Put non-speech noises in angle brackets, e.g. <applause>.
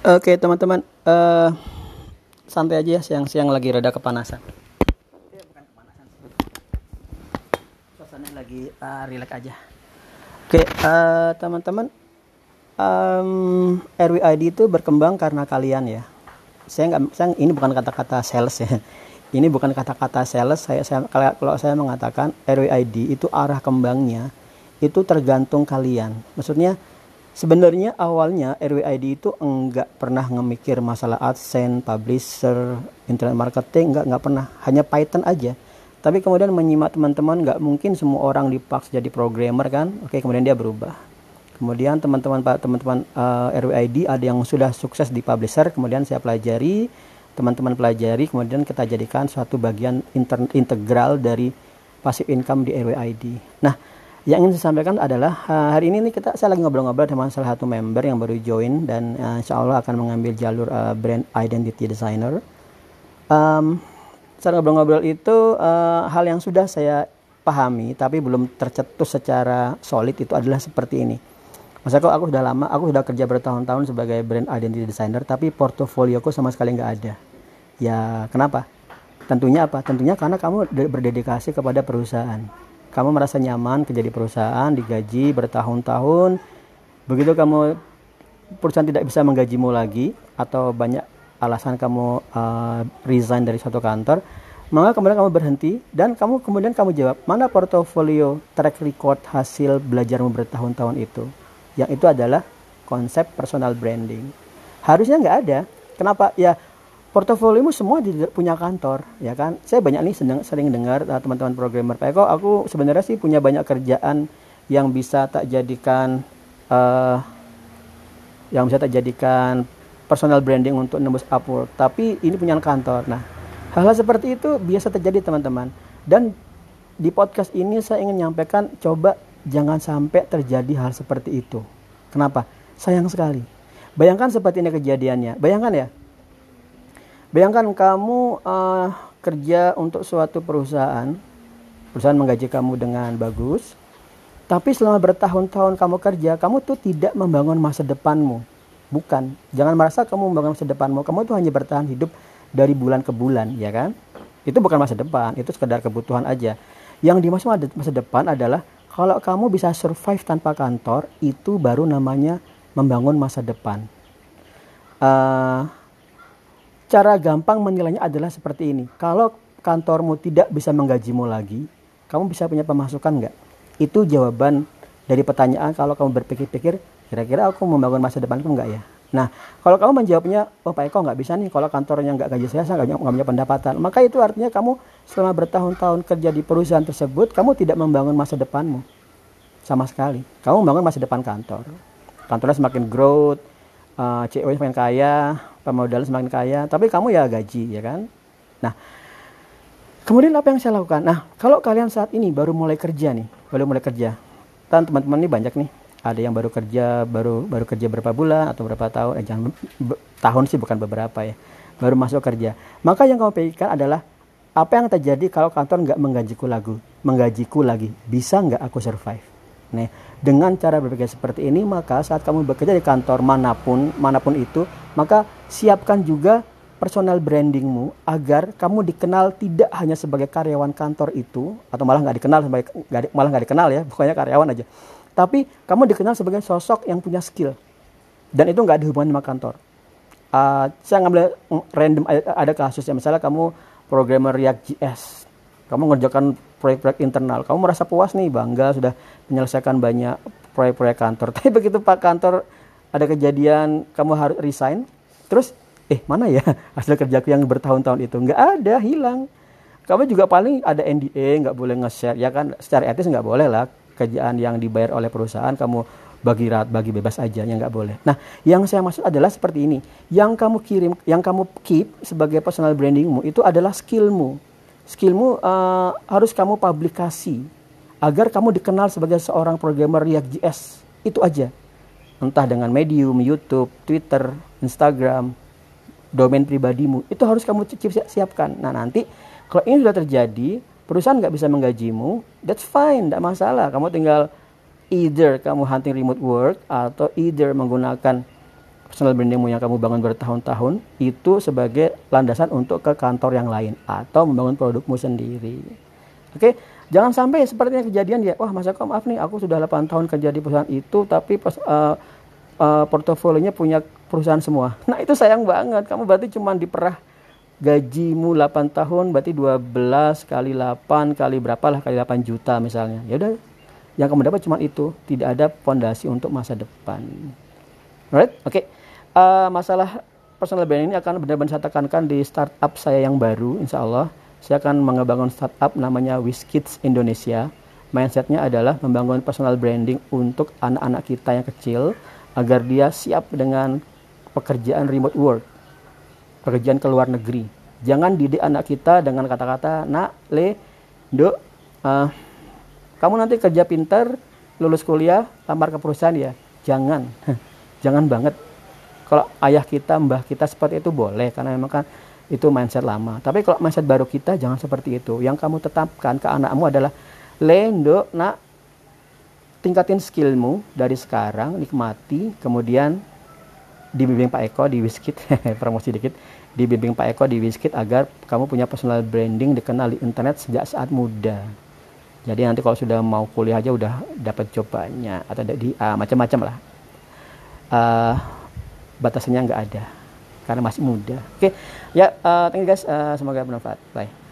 Oke teman-teman, uh, santai aja ya siang-siang lagi rada kepanasan. Suasana lagi uh, relax aja. Oke uh, teman-teman, um, RWID itu berkembang karena kalian ya. Saya nggak, saya ini bukan kata-kata sales ya. <laughs> Ini bukan kata-kata sales. Saya, saya kalau saya mengatakan RWID itu arah kembangnya itu tergantung kalian. Maksudnya Sebenarnya awalnya RWID itu enggak pernah ngemikir masalah AdSense, publisher, internet marketing, enggak enggak pernah. Hanya Python aja. Tapi kemudian menyimak teman-teman enggak mungkin semua orang dipaksa jadi programmer kan. Oke, kemudian dia berubah. Kemudian teman-teman Pak teman-teman uh, eh, RWID ada yang sudah sukses di publisher, kemudian saya pelajari, teman-teman pelajari, kemudian kita jadikan suatu bagian integral dari passive income di RWID. Nah, yang ingin saya sampaikan adalah uh, hari ini nih kita saya lagi ngobrol-ngobrol dengan salah satu member yang baru join dan uh, insya Allah akan mengambil jalur uh, brand identity designer. Um, saat ngobrol-ngobrol itu uh, hal yang sudah saya pahami tapi belum tercetus secara solid itu adalah seperti ini. Kok aku sudah lama, aku sudah kerja bertahun-tahun sebagai brand identity designer tapi portofolioku sama sekali nggak ada. Ya kenapa? Tentunya apa? Tentunya karena kamu berdedikasi kepada perusahaan kamu merasa nyaman kerja di perusahaan, digaji bertahun-tahun, begitu kamu perusahaan tidak bisa menggajimu lagi atau banyak alasan kamu uh, resign dari suatu kantor, maka kemudian kamu berhenti dan kamu kemudian kamu jawab mana portofolio track record hasil belajarmu bertahun-tahun itu. Yang itu adalah konsep personal branding. Harusnya nggak ada. Kenapa? Ya portofoliomu semua punya kantor ya kan? Saya banyak nih sedang, sering dengar uh, teman-teman programmer. Pak Eko aku sebenarnya sih punya banyak kerjaan yang bisa tak jadikan uh, yang bisa tak jadikan personal branding untuk nembus Upwork tapi ini punya kantor. Nah hal-hal seperti itu biasa terjadi teman-teman. Dan di podcast ini saya ingin menyampaikan coba jangan sampai terjadi hal seperti itu. Kenapa? Sayang sekali. Bayangkan seperti ini kejadiannya. Bayangkan ya Bayangkan kamu uh, kerja untuk suatu perusahaan, perusahaan menggaji kamu dengan bagus, tapi selama bertahun-tahun kamu kerja, kamu tuh tidak membangun masa depanmu. Bukan, jangan merasa kamu membangun masa depanmu, kamu tuh hanya bertahan hidup dari bulan ke bulan, ya kan? Itu bukan masa depan, itu sekedar kebutuhan aja. Yang dimaksud masa depan adalah kalau kamu bisa survive tanpa kantor, itu baru namanya membangun masa depan. Uh, Cara gampang menilainya adalah seperti ini. Kalau kantormu tidak bisa menggajimu lagi, kamu bisa punya pemasukan nggak? Itu jawaban dari pertanyaan kalau kamu berpikir-pikir, kira-kira aku membangun masa depanku nggak ya? Nah, kalau kamu menjawabnya, oh Pak Eko nggak bisa nih, kalau kantornya nggak gaji saya, saya nggak punya pendapatan. Maka itu artinya kamu selama bertahun-tahun kerja di perusahaan tersebut, kamu tidak membangun masa depanmu. Sama sekali. Kamu membangun masa depan kantor. Kantornya semakin growth, uh, eh, CEO semakin kaya, pemodal semakin kaya, tapi kamu ya gaji, ya kan? Nah, kemudian apa yang saya lakukan? Nah, kalau kalian saat ini baru mulai kerja nih, baru mulai kerja, dan teman-teman ini banyak nih, ada yang baru kerja, baru baru kerja berapa bulan atau berapa tahun, eh jangan tahun sih bukan beberapa ya, baru masuk kerja. Maka yang kamu pikirkan adalah apa yang terjadi kalau kantor nggak menggajiku lagu, menggajiku lagi, bisa nggak aku survive? Nih, dengan cara berpikir seperti ini, maka saat kamu bekerja di kantor mana pun, mana pun itu, maka siapkan juga personal brandingmu agar kamu dikenal tidak hanya sebagai karyawan kantor itu atau malah nggak dikenal sebagai gak, malah nggak dikenal ya <laughs> pokoknya karyawan aja. Tapi kamu dikenal sebagai sosok yang punya skill dan itu nggak ada sama kantor. Uh, saya ngambil random ada kasus ya misalnya kamu programmer React JS kamu ngerjakan proyek-proyek internal. Kamu merasa puas nih bangga sudah menyelesaikan banyak proyek-proyek kantor. <laughs> Tapi begitu pak kantor ada kejadian kamu harus resign terus eh mana ya hasil kerjaku yang bertahun-tahun itu? Nggak ada hilang. Kamu juga paling ada NDA nggak boleh nge-share ya kan? Secara etis nggak boleh lah kerjaan yang dibayar oleh perusahaan kamu bagi rat bagi bebas aja yang nggak boleh. Nah yang saya maksud adalah seperti ini. Yang kamu kirim yang kamu keep sebagai personal brandingmu itu adalah skillmu skillmu uh, harus kamu publikasi agar kamu dikenal sebagai seorang programmer React.js itu aja entah dengan medium, YouTube, Twitter, Instagram, domain pribadimu, itu harus kamu siapkan. Nah nanti kalau ini sudah terjadi, perusahaan nggak bisa menggajimu, that's fine, tidak masalah. Kamu tinggal either kamu hunting remote work atau either menggunakan personal brandingmu yang kamu bangun bertahun-tahun itu sebagai landasan untuk ke kantor yang lain atau membangun produkmu sendiri. Oke, jangan sampai seperti yang kejadian ya, wah masa maaf nih aku sudah 8 tahun kerja di perusahaan itu tapi pas, uh, uh, portofolionya punya perusahaan semua. Nah, itu sayang banget. Kamu berarti cuma diperah gajimu 8 tahun berarti 12 kali 8 kali berapa lah kali 8 juta misalnya. Ya udah yang kamu dapat cuma itu, tidak ada fondasi untuk masa depan. Alright? Oke. Okay uh, masalah personal branding ini akan benar-benar saya tekankan di startup saya yang baru, insya Allah. Saya akan mengembangkan startup namanya WizKids Indonesia. Mindsetnya adalah membangun personal branding untuk anak-anak kita yang kecil agar dia siap dengan pekerjaan remote work, pekerjaan ke luar negeri. Jangan didik anak kita dengan kata-kata, nak, le, do, uh, kamu nanti kerja pintar, lulus kuliah, lamar ke perusahaan ya. Jangan, <laughs> jangan banget kalau ayah kita, mbah kita seperti itu boleh karena memang kan itu mindset lama. Tapi kalau mindset baru kita jangan seperti itu. Yang kamu tetapkan ke anakmu adalah lendo nak tingkatin skillmu dari sekarang, nikmati, kemudian dibimbing Pak Eko di Wiskit, <laughs> promosi dikit, dibimbing Pak Eko di Wiskit agar kamu punya personal branding dikenal di internet sejak saat muda. Jadi nanti kalau sudah mau kuliah aja udah dapat coba-nya atau di uh, macam-macam lah. Uh, batasannya nggak ada karena masih muda. Oke, okay. ya uh, thank you guys. Uh, semoga bermanfaat. Bye.